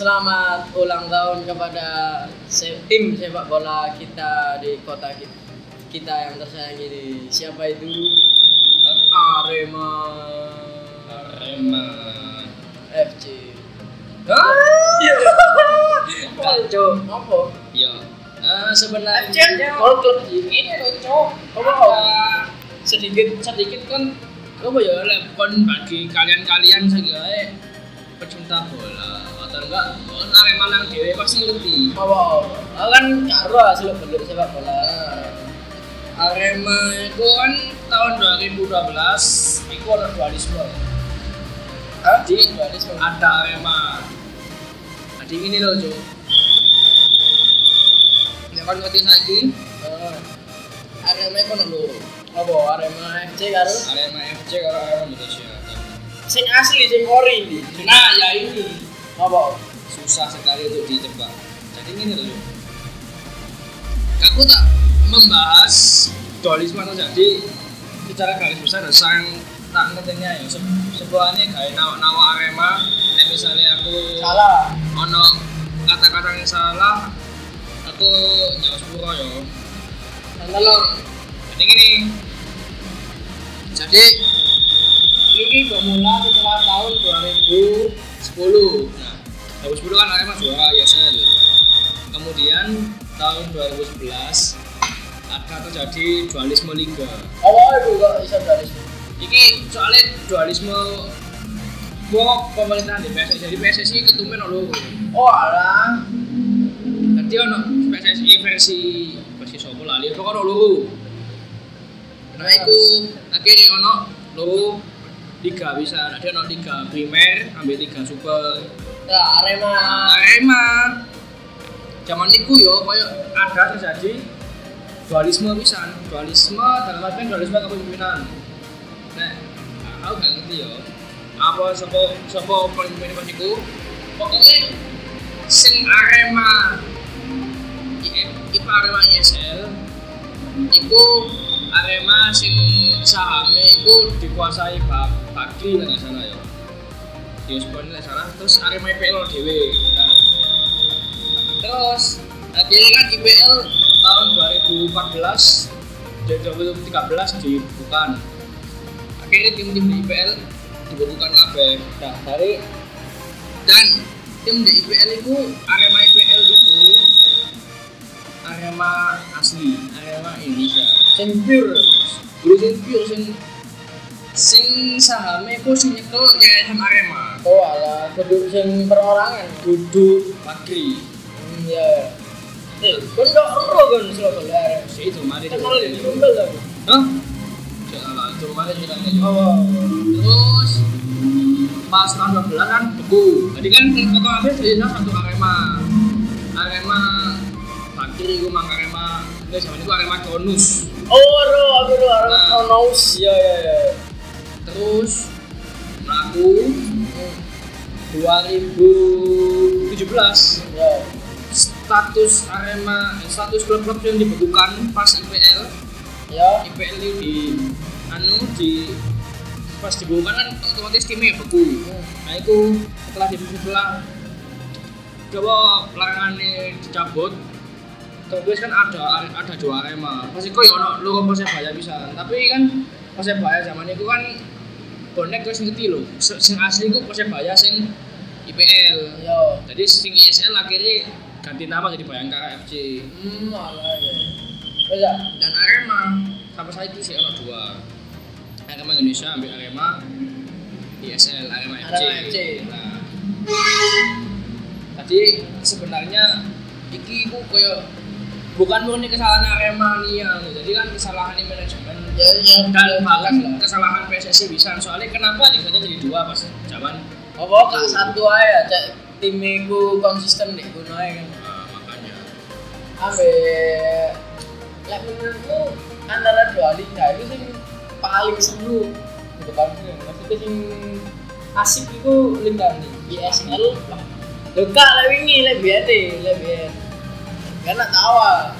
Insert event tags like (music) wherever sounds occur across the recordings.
selamat ulang tahun kepada se- tim sepak bola kita di kota kita, kita yang tersayang ini. Siapa itu? Arema Arema. FC. Hah? Kacau. Apa? Ya. Eh, sebenarnya FC Club sih. itu cok. Apa? sedikit sedikit kan apa ya lek kon bagi kalian-kalian sebagai pecinta bola atau enggak kon Arema nang dhewe pasti ngerti. Apa? Ah, Kan karo seluk beluk sepak bola. Arema itu kan tahun 2012 itu ada dualisme. Ah, di dualisme. Ada Arema. Jadi ini loh, Cuk. Ya kan ngerti Eh, Arema ono lho. Apa Arema FC karo Arema FC karo Arema Indonesia. sing asli sing ori. Nah, ya ini Apa? susah sekali untuk ditebak. Jadi ini loh. Aku tak membahas dualisme jadi secara garis besar sang tak ngertinya ya se sebuahnya kayak nawa-nawa Arema eh, misalnya aku Salah. ono kata-kata yang salah aku jawab sepuro ya Tolong. jadi gini jadi Ini bermula setelah tahun 2010. Nah, 2010 kan Arema juara ISL. Kemudian tahun 2011 ada terjadi dualisme liga. Apa itu kok iso dualisme? Iki soalnya dualisme gua pemerintahan di PSSI jadi PSSI ketumpen lho. Oh alah. Nanti ono PSSI versi versi sopo lali pokoknya ono loro. Nah, iku akhirnya ono loro liga bisa. Ada ono liga primer ambil liga super Ya Arema. Arema. Zaman itu yo koyo ada terjadi dualisme pisan. Dualisme dalam artian dualisme kepemimpinan. Nah aku gak ngerti yo apa sopo sopo pemimpin pas iku pokoknya sing Arema IPA Arema ISL iku Arema sing sahamnya iku dikuasai Pak Bakri lah nggak salah ya. Di Osborne nggak salah. Terus Arema IPL dewe nah, terus akhirnya kan IPL tahun 2014 dan 2013 dibukukan akhirnya tim-tim di IPL dibukukan kabeh. Nah dari dan tim di IPL itu Arema IPL itu Arema asli Arema Indonesia Sing pure. dulu sing pure sing sing sahamnya ku sing nyekel Yayasan Arema Oh alah, kudu sing perorangan. duduk Bakri Hmm, ya. Eh, kon kok ero bola Arema. si itu mari Kenal di Rumbel kan? Hah? Jangan lah, itu ceritanya. Oh. Terus pas tahun 12 kan beku. Jadi kan foto habis jadi satu Arema. Arema Bakri gue mang Arema. Ini zaman itu Arema Konus. Oh, ero, aku ero Arema Nah. Kronos. Ya ya ya. Terus Hmm, 2017 Ya. status Arema status klub-klub yang dibekukan pas IPL Ya. IPL itu di anu di pas dibukukan kan otomatis timnya beku Hmm. nah itu setelah di setelah coba larangannya dicabut terus kan ada ada dua Arema pasti kok ya ono lu Persebaya bisa tapi kan Persebaya zaman itu kan bonek terus ngerti Se- sing asli itu Persebaya sing IPL Ya. jadi sing ISL akhirnya ganti nama jadi Bayangkara FC Hmm, alah ya. Wes ya. dan Arema sampai saat itu sih ono dua Arema Indonesia ambil Arema ISL Arema FC, Arema FC. Nah, tadi sebenarnya iki ku koyo bukan murni kesalahan Arema nih ya. Jadi kan kesalahan di manajemen. Ya ya. dan bahkan lah. kesalahan PSSI bisa. Soalnya kenapa liganya jadi dua pas zaman Apa? Kak satu aja cek tim iku konsisten deh kuno ae kan. uh, makanya. Ambe lek menurutmu antara dua liga itu sing paling seru. Gitu kan maksudnya sing asik itu liga nih ISL lah lek wingi lek biyen lek biyen karena tawa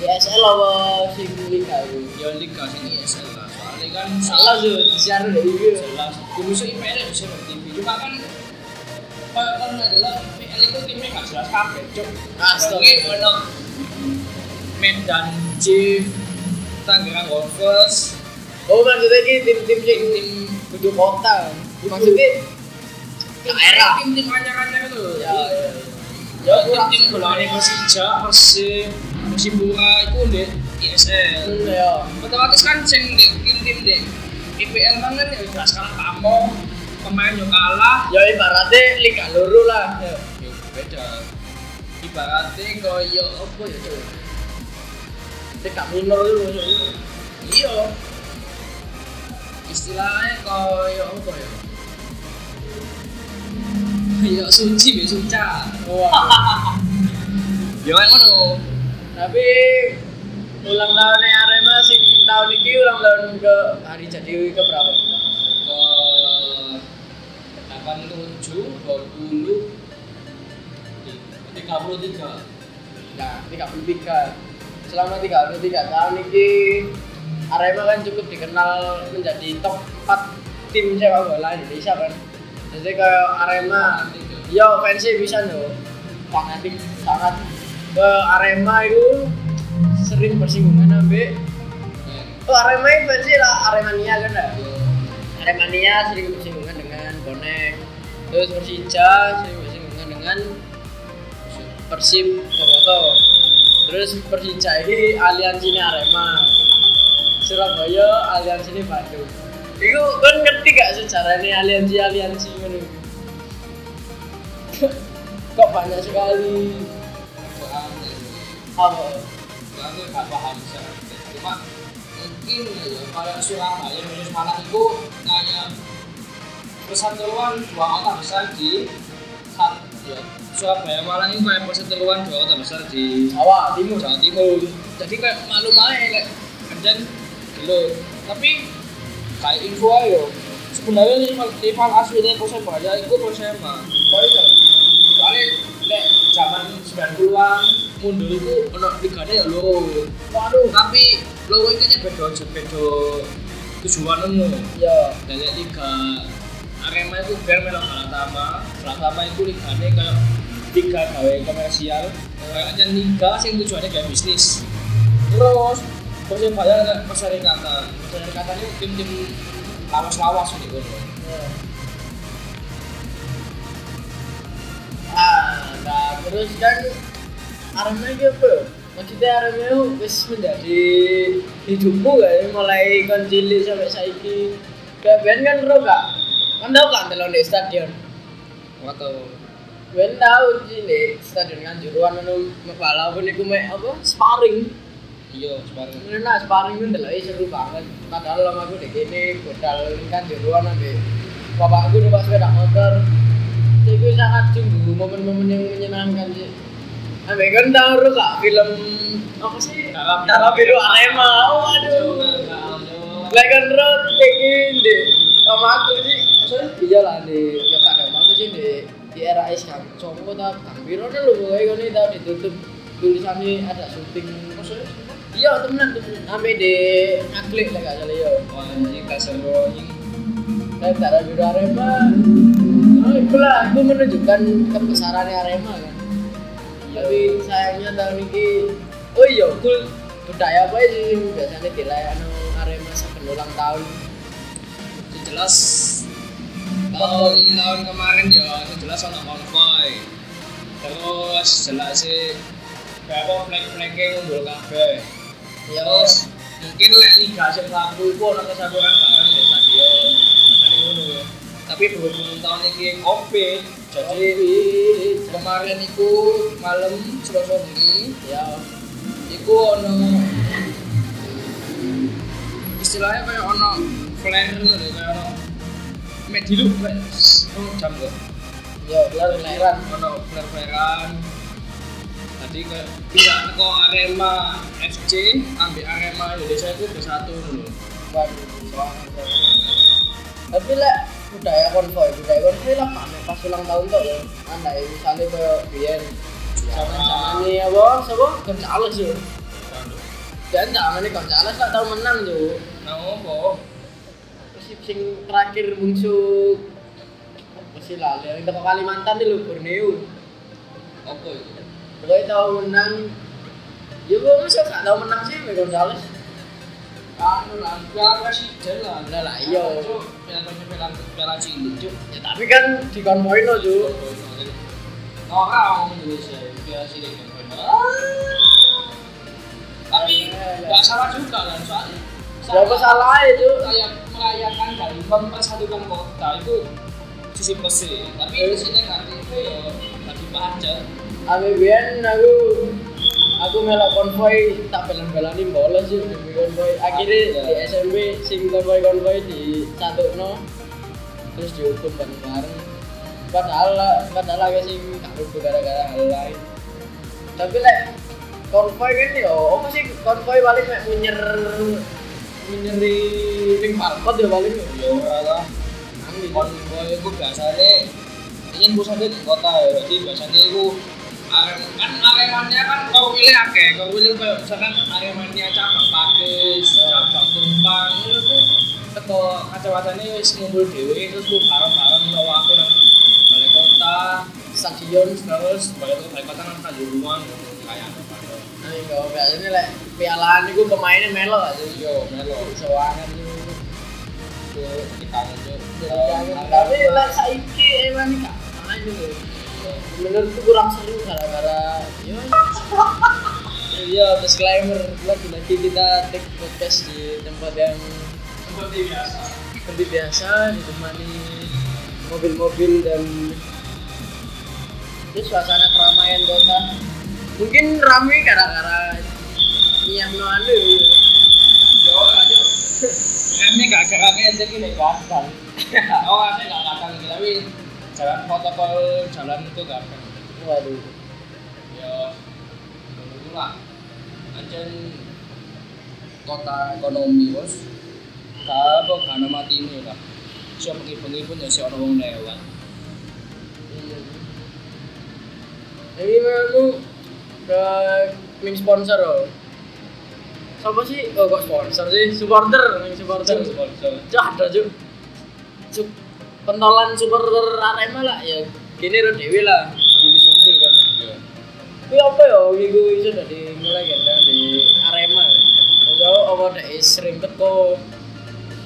ISL apa sing liga ya liga sini ISL lah. Soalnya kan salah tuh disiaran dari itu jelas di musuh IPL ya bisa di TV cuma kan kalau kalau adalah IPL itu timnya nggak jelas kabeh cuk. Astaga. Ono Medan Chief Tangerang Wolves. Oh maksudnya ini tim-tim yang tim kudu kota. Maksudnya daerah. tim-tim anyar-anyar itu. Ya ya ya tim-tim bolanya Persija Persib Persipura itu di ISL Hmm, ya otomatis kan sing di tim-tim di IPL kan kan ya udah sekarang kamu pemain yang kalah. Ya ibaratnya liga loro lah. Ya beda. Ibaratnya koyo apa ya cuy liga minor itu. Iya. Istilahnya koyo apa ya ya suci be wah ya kayak ngono tapi ulang tahunnya Arema sing tahun ini ulang tahun ke hari jadi ke berapa? Ke 87 20 33 nah 33 selama 33 tahun ini Arema kan cukup dikenal menjadi top 4 tim sepak bola Indonesia kan jadi kayak Arema. Yo fansnya bisa loh fanatik sangat. Ke Arema itu sering bersinggungan ambek oh Arema itu fansnya lah Aremania kan ya Aremania sering bersinggungan dengan bonek. Terus Persija sering bersinggungan dengan Persib Boboto. Terus Persija ini aliansinya Arema. Surabaya aliansinya Bandung itu kan ngerti gak sejarahnya aliansi aliansi ini kok banyak sekali? Apa? Aku gak paham secara cuma mungkin ya kalau Surabaya menuju Malang itu kayak persatuan dua kota besar di sat, ya, Surabaya Malang itu kayak persatuan dua kota besar di Jawa Timur. Jawa Timur. Jadi kayak maklum aja kayak kerjaan dulu tapi kayak info ayo sebenarnya rival, rival aslinya Persebaya itu Persema itu soalnya lek zaman 90-an mundur itu ono liganya ya loro waduh. Tapi loro itu beda beda tujuan nemu ya dan lek liga Arema itu biar melok Balatama. Balatama itu liganya kayak liga gawe komersial. Kayak kan liga sing tujuannya kayak bisnis. Terus Persebaya kayak perserikatan perserikatan itu tim-tim lawas-lawas gitu ah nah terus kan Arema itu apa? Maksudnya itu wis menjadi hidupmu gak ya mulai kon cilik sampai saiki. Kayak Ben kan ro gak kan tau kan telon di stadion? Atau Ben tau cilik stadion Kanjuruhan anu walaupun iku mek apa? Sparring iya sebarang Nah, sparring itu ndelok seru banget. Padahal lama aku di kene modal kan di ruang nanti. Bapakku numpak sepeda motor. Itu sangat sungguh momen-momen yang menyenangkan sih. Ambek kan tahu kak film apa sih? Tara Biru. Biru Arema. Aduh. Lah kan road tekin di sama aku sih. Maksudnya iya lah di ya kadang aku sih di di RAS kan. Congko ta Kang Biro kan lu kowe ngene tau ditutup tulisannya ada syuting maksudnya iya temenan temenan. Sampai di ngaklik lah gak salah ya Wah, anjing gak seru anjing. dan Tara Biru Arema. Oh itulah itu menunjukkan kebesarannya Arema kan. Tapi sayangnya tahun ini oh iya cool budaya apa sih? Yang biasanya dilayani Arema sampai ulang tahun. Jelas tahun tahun kemarin ya jelas ono konvoy. Terus jelas sih berapa flag-flagnya ngumpul kabeh. Ya Terus mungkin lek liga sing laku iku ono kesatuan bareng di stadion. Makane ngono. Tapi berhubung tahun ini covid, jadi kemarin iku malam Selasa bengi ya iku ono istilahnya kayak ono flare ngono kayak ono oh jam kok ya belar beneran ono flare-flarean tadi kayak tidak teko Arema FC ambil Arema Indonesia itu bersatu dulu tapi lah budaya konvoy budaya konvoy lah pamer pas ulang tahun tuh ya anda misalnya kayak biar zaman zaman ini apa? Siapa? Gonzales ya dan zaman ini Gonzales gak tau menang tuh nah apa? Sing terakhir muncul apa sih lah yang teko Kalimantan lho Borneo. Apa itu? Pokoknya tahu menang ya gue masa gak tahu menang sih Miguel Gonzalez Anu lah, piala presiden lah. Lah, lah, iya. Cuk, piala piala piala cilik cuk. ya tapi kan di konvoy no cu Orang Indonesia piala cilik kan. Tapi nggak salah juga kan soalnya. ya itu Kayak merayakan dari mempersatukan kota itu sisi. Tapi sisi negatifnya ya tadi aja. ABBN aku aku melok konvoy tak belan-belani bolos sih demi konvoy. Akhirnya di SMP sing konvoy konvoy di satu no terus dihukum bareng-bareng. Padahal padahal agak sing gak rubuh gara-gara hal lain. Tapi lek konvoy kan yo apa sih konvoy paling mek munyer munyeri ning balkon ya paling. Yo Ya ora lah. Konvoy itu biasanya ingin pusatnya di kota ya jadi biasanya arem kan aremannya kan kau pilih akeh. Kau pilih kayak misalkan aremannya cabang pakis cabang tumpang itu tuh teko kacamatanya wis ngumpul dewe terus tuh bareng-bareng bawa aku nang balai kota stadion terus balai kota balai kota kan kanjuruan kayak apa apa Nah, kalau biasanya lek pialaan itu pemainnya melo aja yo melo. Sewangan itu dikangen tuh tapi lah saiki emang gak main itu menurutku kurang seru gara-gara ya. Iya disclaimer lagi-lagi kita take podcast di tempat yang seperti biasa. seperti biasa ditemani mobil-mobil dan itu suasana keramaian kota. Mungkin ramai gara-gara (laughs) yang no anu yo aja. Ini gak gak kayak jadi nih gagal. Oh, saya gak gitu, tapi jalan protokol jalan itu gagal. waduh Ya, itu lah. Anjen kota ekonomi bos. Gak ada mati ini lah. Siapa bengi-bengi pun ya si orang wong lewat. Jadi memang ke min sponsor loh. Siapa sih? Oh kok sponsor sih? Supporter, min supporter. Sponsor. Cuk ada cuk. Cuk pentolan supporter Arema lah ya. Gini lo dewi lah. Juli Sumpil kan. Iya. Tapi apa ya? Iku iso dari mulai ganda di Arema. Kalau apa deh sering teko.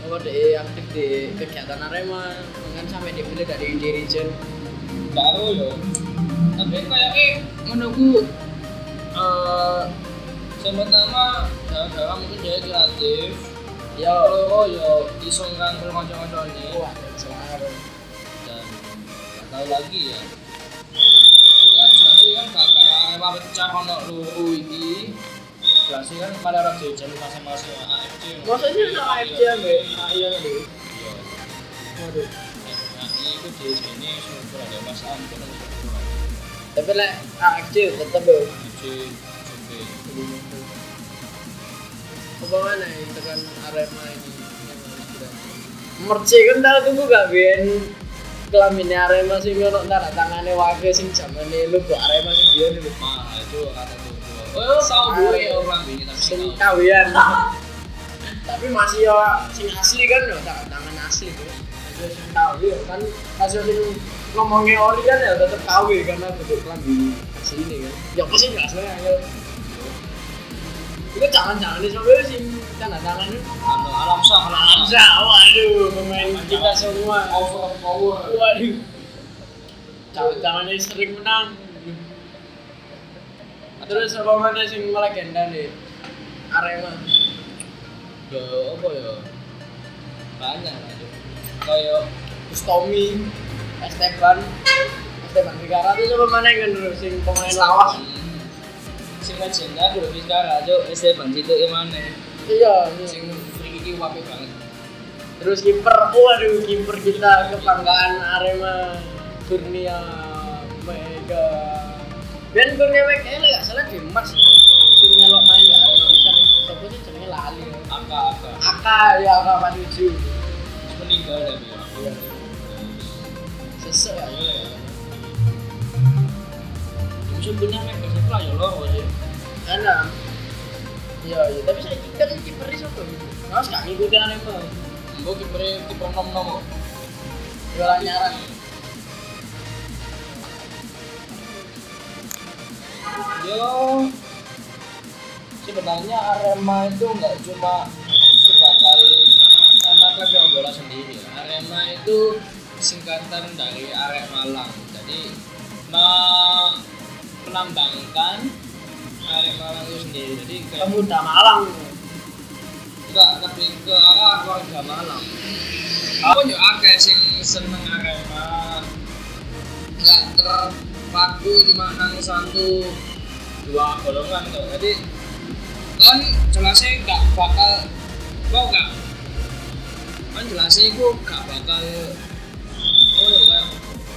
Apa deh aktif di kegiatan Arema. Kan sampai dipilih dari dirijen. Baru yo. Tapi kayaknya menurutku eh sebenarnya gara-gara mungkin dia kreatif Ya, oh yo iso ngangkul kanca-kancane wah, dan nggak tahu lagi ya. Kan jelasnya kan gara-gara Arema pecah ono luru iki. Jelasnya kan pada orang jajan masing-masing AFC Maksudnya sama AFC ambek iya nih. iya. Waduh. nah itu di sini ada Mas Tapi lek AFC tetep yo. AFC Apa mana itu kan Arema ini. Merce kan tau tunggu gak biyen kelaminnya Arema sing ono tanda tangane wae sing jamane lu kok Arema sing biyen lho. Mah itu kata tuh oh tahu gue ya orang ini tapi Sing kawian. (laughs) Tapi masih yo sing asli kan tanda tangan asli tuh. Masih sing tahu yo kan masih sing ngomongnya ori kan ya tetep kawin karena bentuk kelamin asli ini kan. Ya apa sih gak asli ya. Itu jangan-jangan nih sampai sing tanda tangan itu anu alam sah alam Hamza, waduh, pemain kita semua. over power Waduh. Yang sering menang. Terus apa mana sing melegenda nih? Arema. ya apa ya banyak itu kayak Bustomi, Esteban, Esteban Vigara itu siapa mana yang dulu sing pemain lawas? Sing legenda kudu bicara aja Esteban situ gimana Iya, sing free kick wape banget Terus kiper, waduh kiper kita kebanggaan Arema Kurnia Mega. Ben Kurnia Mega ini gak salah di Mas sing melok main di Arema bisa. Siapa sih jenenge lali. aka aka Aka ya Aka Panuju. meninggal ya dia Iya. Sesek ya. Punya mereka lah ya lo sih. Enak. Iya, iya, tapi saya kan kipernya siapa gitu. Mas gak ngikutin Arema. mbok kiper kiper nom nom Jualan nyaran. Yo sebenarnya Arema itu nggak cuma sebagai nama klub bola sendiri. Arema itu singkatan dari Arek Malang. Jadi me- melambangkan Arek Malang itu sendiri. Jadi kayak Pemuda Malang. enggak lebih ke arah warga Malang. Aku yo akeh sing seneng Arema. Enggak terpaku cuma nang satu dua golongan tuh. Jadi kan jelasnya nggak bakal mau nggak kan jelasnya itu nggak bakal oh kayak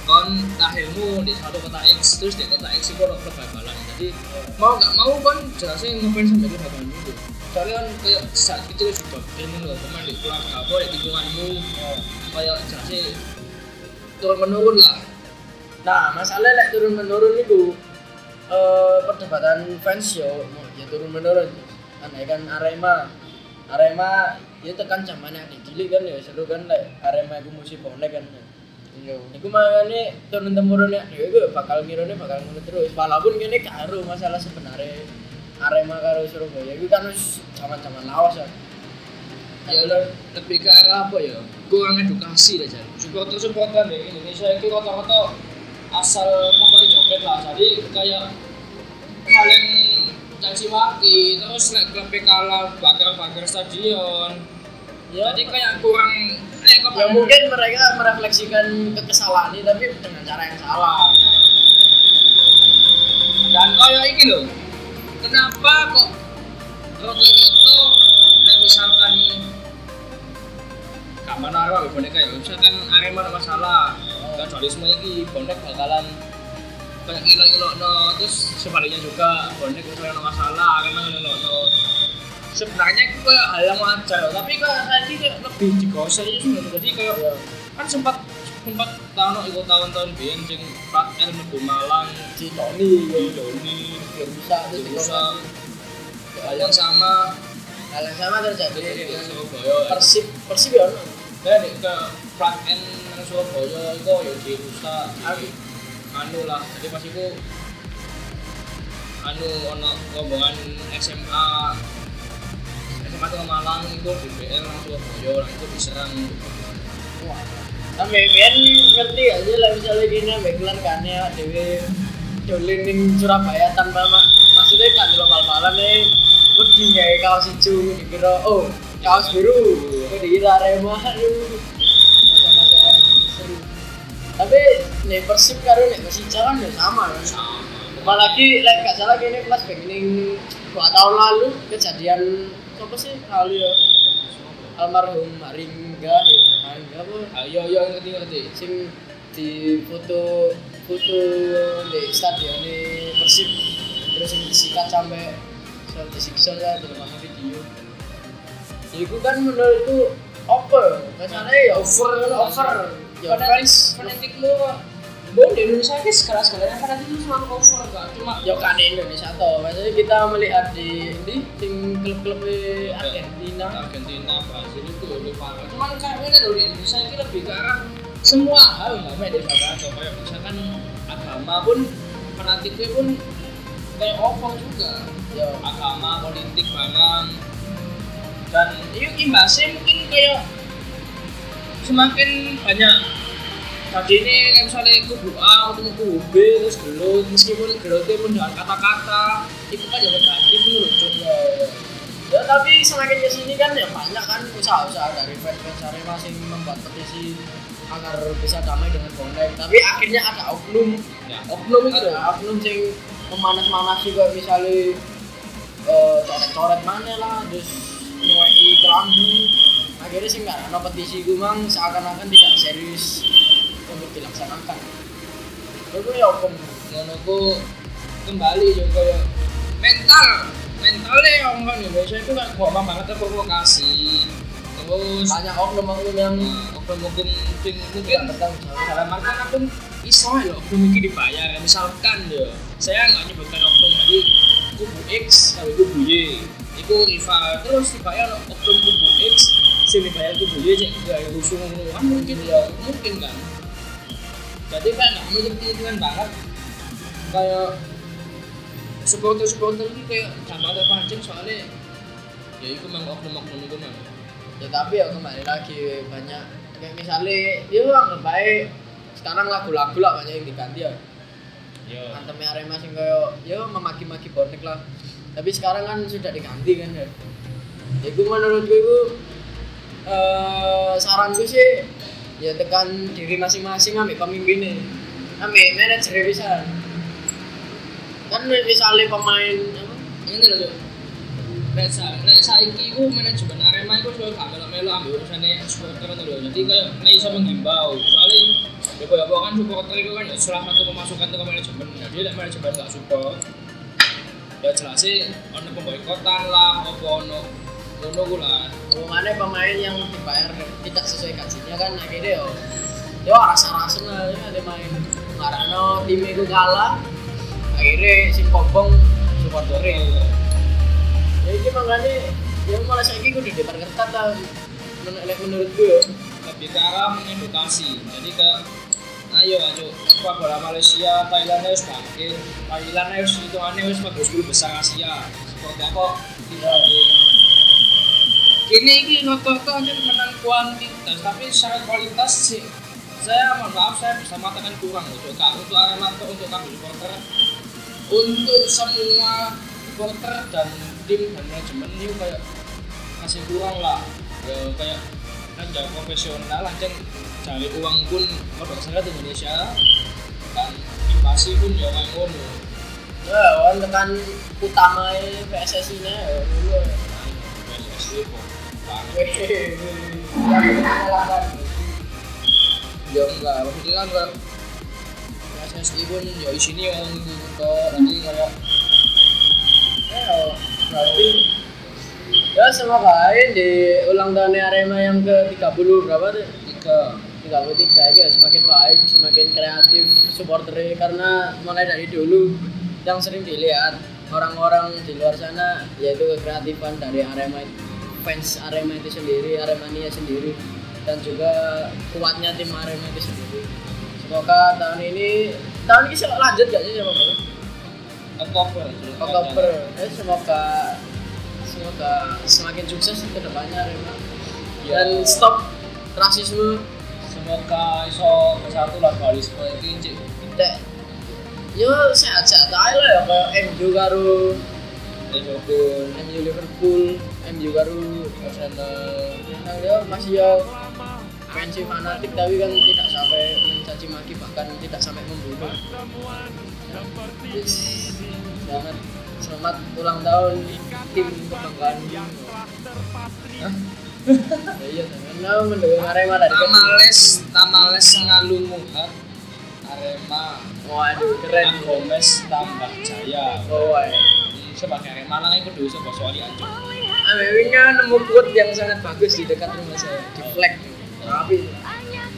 kon lahirmu di satu kota X terus di kota X itu ada kebakalan jadi mau nggak mau kan jelasnya ngefans sampai kebakalan itu soalnya kan kayak saat kecil sudah ilmu loh teman di keluarga apa di lingkunganmu kayak jelasnya turun menurun lah Nah, masalah lek turun menurun itu eh perdebatan fans yo ya turun menurun. Aneh kan Arema. Arema ya tekan zamannya adik cilik kan ya seru kan lek Arema iku musim bonek kan. Iya. Iku makanya turun temurun ya dhewe iku bakal ngirone bakal ngono terus. Walaupun kene karo masalah sebenarnya Arema karo Surabaya. Iku kan wis zaman-zaman lawas ya. ya le- lebih ke arah apa ya? Kurang edukasi aja supporter supporter di Indonesia itu rata-rata asal pokoknya joget lah. Jadi kayak paling caci maki terus nek klub kalah bakar-bakar stadion. Ya, jadi kayak kurang ya mungkin mereka merefleksikan kekesalan ini tapi dengan cara yang salah. dan kayak ini loh kenapa kok nek misalkan mana arwah boneka ya misalkan Arema ada masalah kan dualisme ini bonek bakalan kayak ngilang-ngilang no terus sebaliknya juga bonek misalnya ada masalah Arema ngilang no sebenarnya itu kayak hal yang wajar. Tapi kayak saya ini kayak lebih digosok aja sebenarnya. Jadi kayak Ya. kan sempat sempat tahun ikut tahun-tahun biyen sing Plat L Mlebu Malang Si Tony. Doni bisa terus bisa. Hal yang sama. Hal yang sama terjadi di dengan Surabaya persib persib ya ono. dan ke Plat N Surabaya itu ya di anu lah. Jadi pas itu anu ono rombongan SMA SMA ke Malang itu di BL nang Surabaya lah itu diserang. Wah. Sampai biyen ngerti aja lah misalnya gini ambek kelar kane dhewe dolen ning Surabaya tanpa ma maksudnya kan lo bal-balan nih wedi gawe kaos hijau dikira oh kaos biru kok dikira Arema masa-masa seru. Tapi nih persib karo nih Persija kan ya sama kan sama. Apalagi like gak salah kayaknya kelas beginning dua tahun lalu kejadian apa sih lalu ya? Almarhum Haringga ya. Haringga apa? Ayo ayo ngerti ngerti. Sing di foto foto di stadion di Persib. Terus yang disikat sampai so, disiksa ya dalam video. Ya itu kan menurutku over. Masalahnya ya over over. Ya fans fanatik lu Gue di Indonesia ini segala-segalanya fanatik lu selalu over gak cuma ya kan di Indonesia toh maksudnya kita melihat di ini tim klub-klub di Argentina Argentina, Brazil itu lebih parah. Cuman kayak ini loh di Indonesia ini lebih ke arah semua hal nggak main di sana. Kayak misalkan agama pun fanatiknya pun kayak over juga. ya Agama, politik, barang dan itu imbasnya mungkin kayak semakin banyak tadi ini kayak misalnya kubu A atau kubu B terus gelut meskipun gelutnya pun dengan kata-kata. Itu kan jadi negatif menurut ya, ya. ya tapi semakin ke sini kan ya banyak kan usaha-usaha dari fans-fans Arema yang membuat petisi agar bisa damai dengan bonek. Tapi akhirnya ada oknum. Ya. Oknum itu. Ada oknum yang memanas-manas juga misalnya eh, coret-coret mana lah terus nyuai kelambu akhirnya sih nggak ada petisi gue mang seakan-akan tidak serius untuk dilaksanakan. Itu ya oknum ngono ku kembali juga ya mental. Mentalnya orang orang Indonesia itu kan gampang banget terprovokasi terus banyak oknum-oknum yang nah, oknum-oknum sing tidak mungkin jawab. dalam artian akun iso ya oknum ini dibayar. Misalkan ya saya nggak nyebutkan oknum. Tadi kubu X tapi kubu Y. Itu rival. Terus dibayar oknum kubu X sing dibayar itu dulu cek gaya rusuh kan mungkin ya mungkin kan jadi kayak nggak menutup kemungkinan banget. Kayak supporter supporter ini kayak gampang terpancing soalnya ya itu memang oknum-oknum itu memang ya tapi ya kembali lagi banyak kayak misalnya ya anggap baik sekarang lagu-lagu lah banyak yang diganti ya. Yo. Antemnya Arema sing kayak ya memaki-maki bonek lah. Tapi sekarang kan sudah diganti kan ya. Itu menurutku itu eh saranku sih ya tekan diri masing-masing ambil pemimpinnya ambil manajer bisa kan misalnya pemain apa, ini loh sa nek saiki ku manajemen Arema iku sudah gak melu-melu ambil urusane supporter ngono lho. Jadi kayak nek iso menghimbau. Soalnya ya koyo kan supporter itu kan ya salah satu pemasukan ke manajemen. Jadi nek manajemen gak support ya jelas sih ono pemboikotan lah apa ono ngono ku lah. hubungannya pemain yang dibayar tidak sesuai gajinya kan akhirnya yo yo rasa-rasa lah ya ada main. Karena tim itu kalah akhirnya si kopong supporternya ya ini makanya ya malah saya ini udah diperketat lah. Menurut menurut gue ya. lebih ke arah mengedukasi. Jadi ke ayo ayo. Sepak bola Malaysia Thailand harus bangkit. Thailand harus itu aneh harus bagus dulu besar Asia. Seperti apa? Tidak ini ini rata-rata aja menang kuantitas tapi secara kualitas sih saya mohon maaf saya bisa mengatakan kurang untuk kak untuk atau untuk kami supporter. Untuk semua supporter dan tim dan manajemen ini kayak masih kurang lah. Ya, kayak kan jangan profesional aja cari uang pun kalau saya di Indonesia. Dan invasi pun ya kayak ngono. Ya kan tekan utama PSSI nya ya dulu PSSI kok. Ya enggak maksudnya kan kalau PSSI pun ya isinya yang gitu nanti kayak ya berarti ya semoga aja di ulang tahun Arema yang ke 30 berapa tuh? Tiga. 33 ya semakin baik semakin kreatif supporternya karena mulai dari dulu yang sering dilihat orang-orang di luar sana yaitu kekreatifan dari Arema fans Arema itu sendiri Aremania sendiri dan juga kuatnya tim Arema itu sendiri. Semoga tahun ini tahun ini sih lanjut gak sih sama Bang? Oktober. Oktober. Eh, semoga semoga semakin sukses ke depannya Arema. Ya. dan stop rasisme. Semoga iso bersatu lah dualisme ini cik. Dek, yo sehat-sehat aja lah ya kayak MU karo Liverpool MU Liverpool, MU karo Arsenal Arsenal ya masih ya fans fanatik tapi kan tidak sampai mencaci maki bahkan tidak sampai membunuh. Selamat selamat ulang tahun tim kebanggaan. Hah? (laughs) Ya iya, karena mendukung Arema dari. Tamales Tamales ngalumuhat Arema Waduh, keren. Gomez tambah jaya Oh, sebagai Arema lah itu dulu sebuah soal aja Amerika nemu quote yang sangat bagus di dekat rumah saya di flag tapi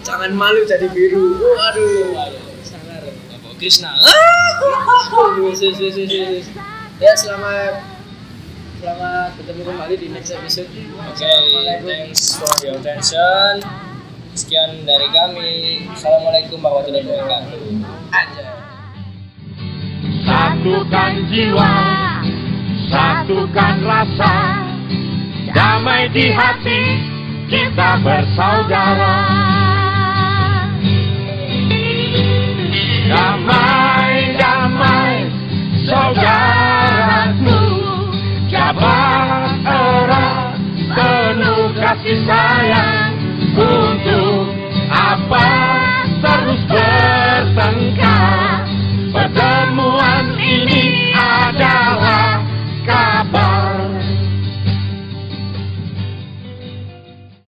jangan malu jadi biru waduh sangar Bapak Krishna yes. ya selamat selamat ketemu kembali di next episode Oke, thanks for your attention. Sekian dari kami. Assalamualaikum warahmatullahi wabarakatuh. aja Satukan jiwa, satukan rasa, damai di hati, kita bersaudara. Damai, damai, saudaraku, jabat erat, penuh kasih sayang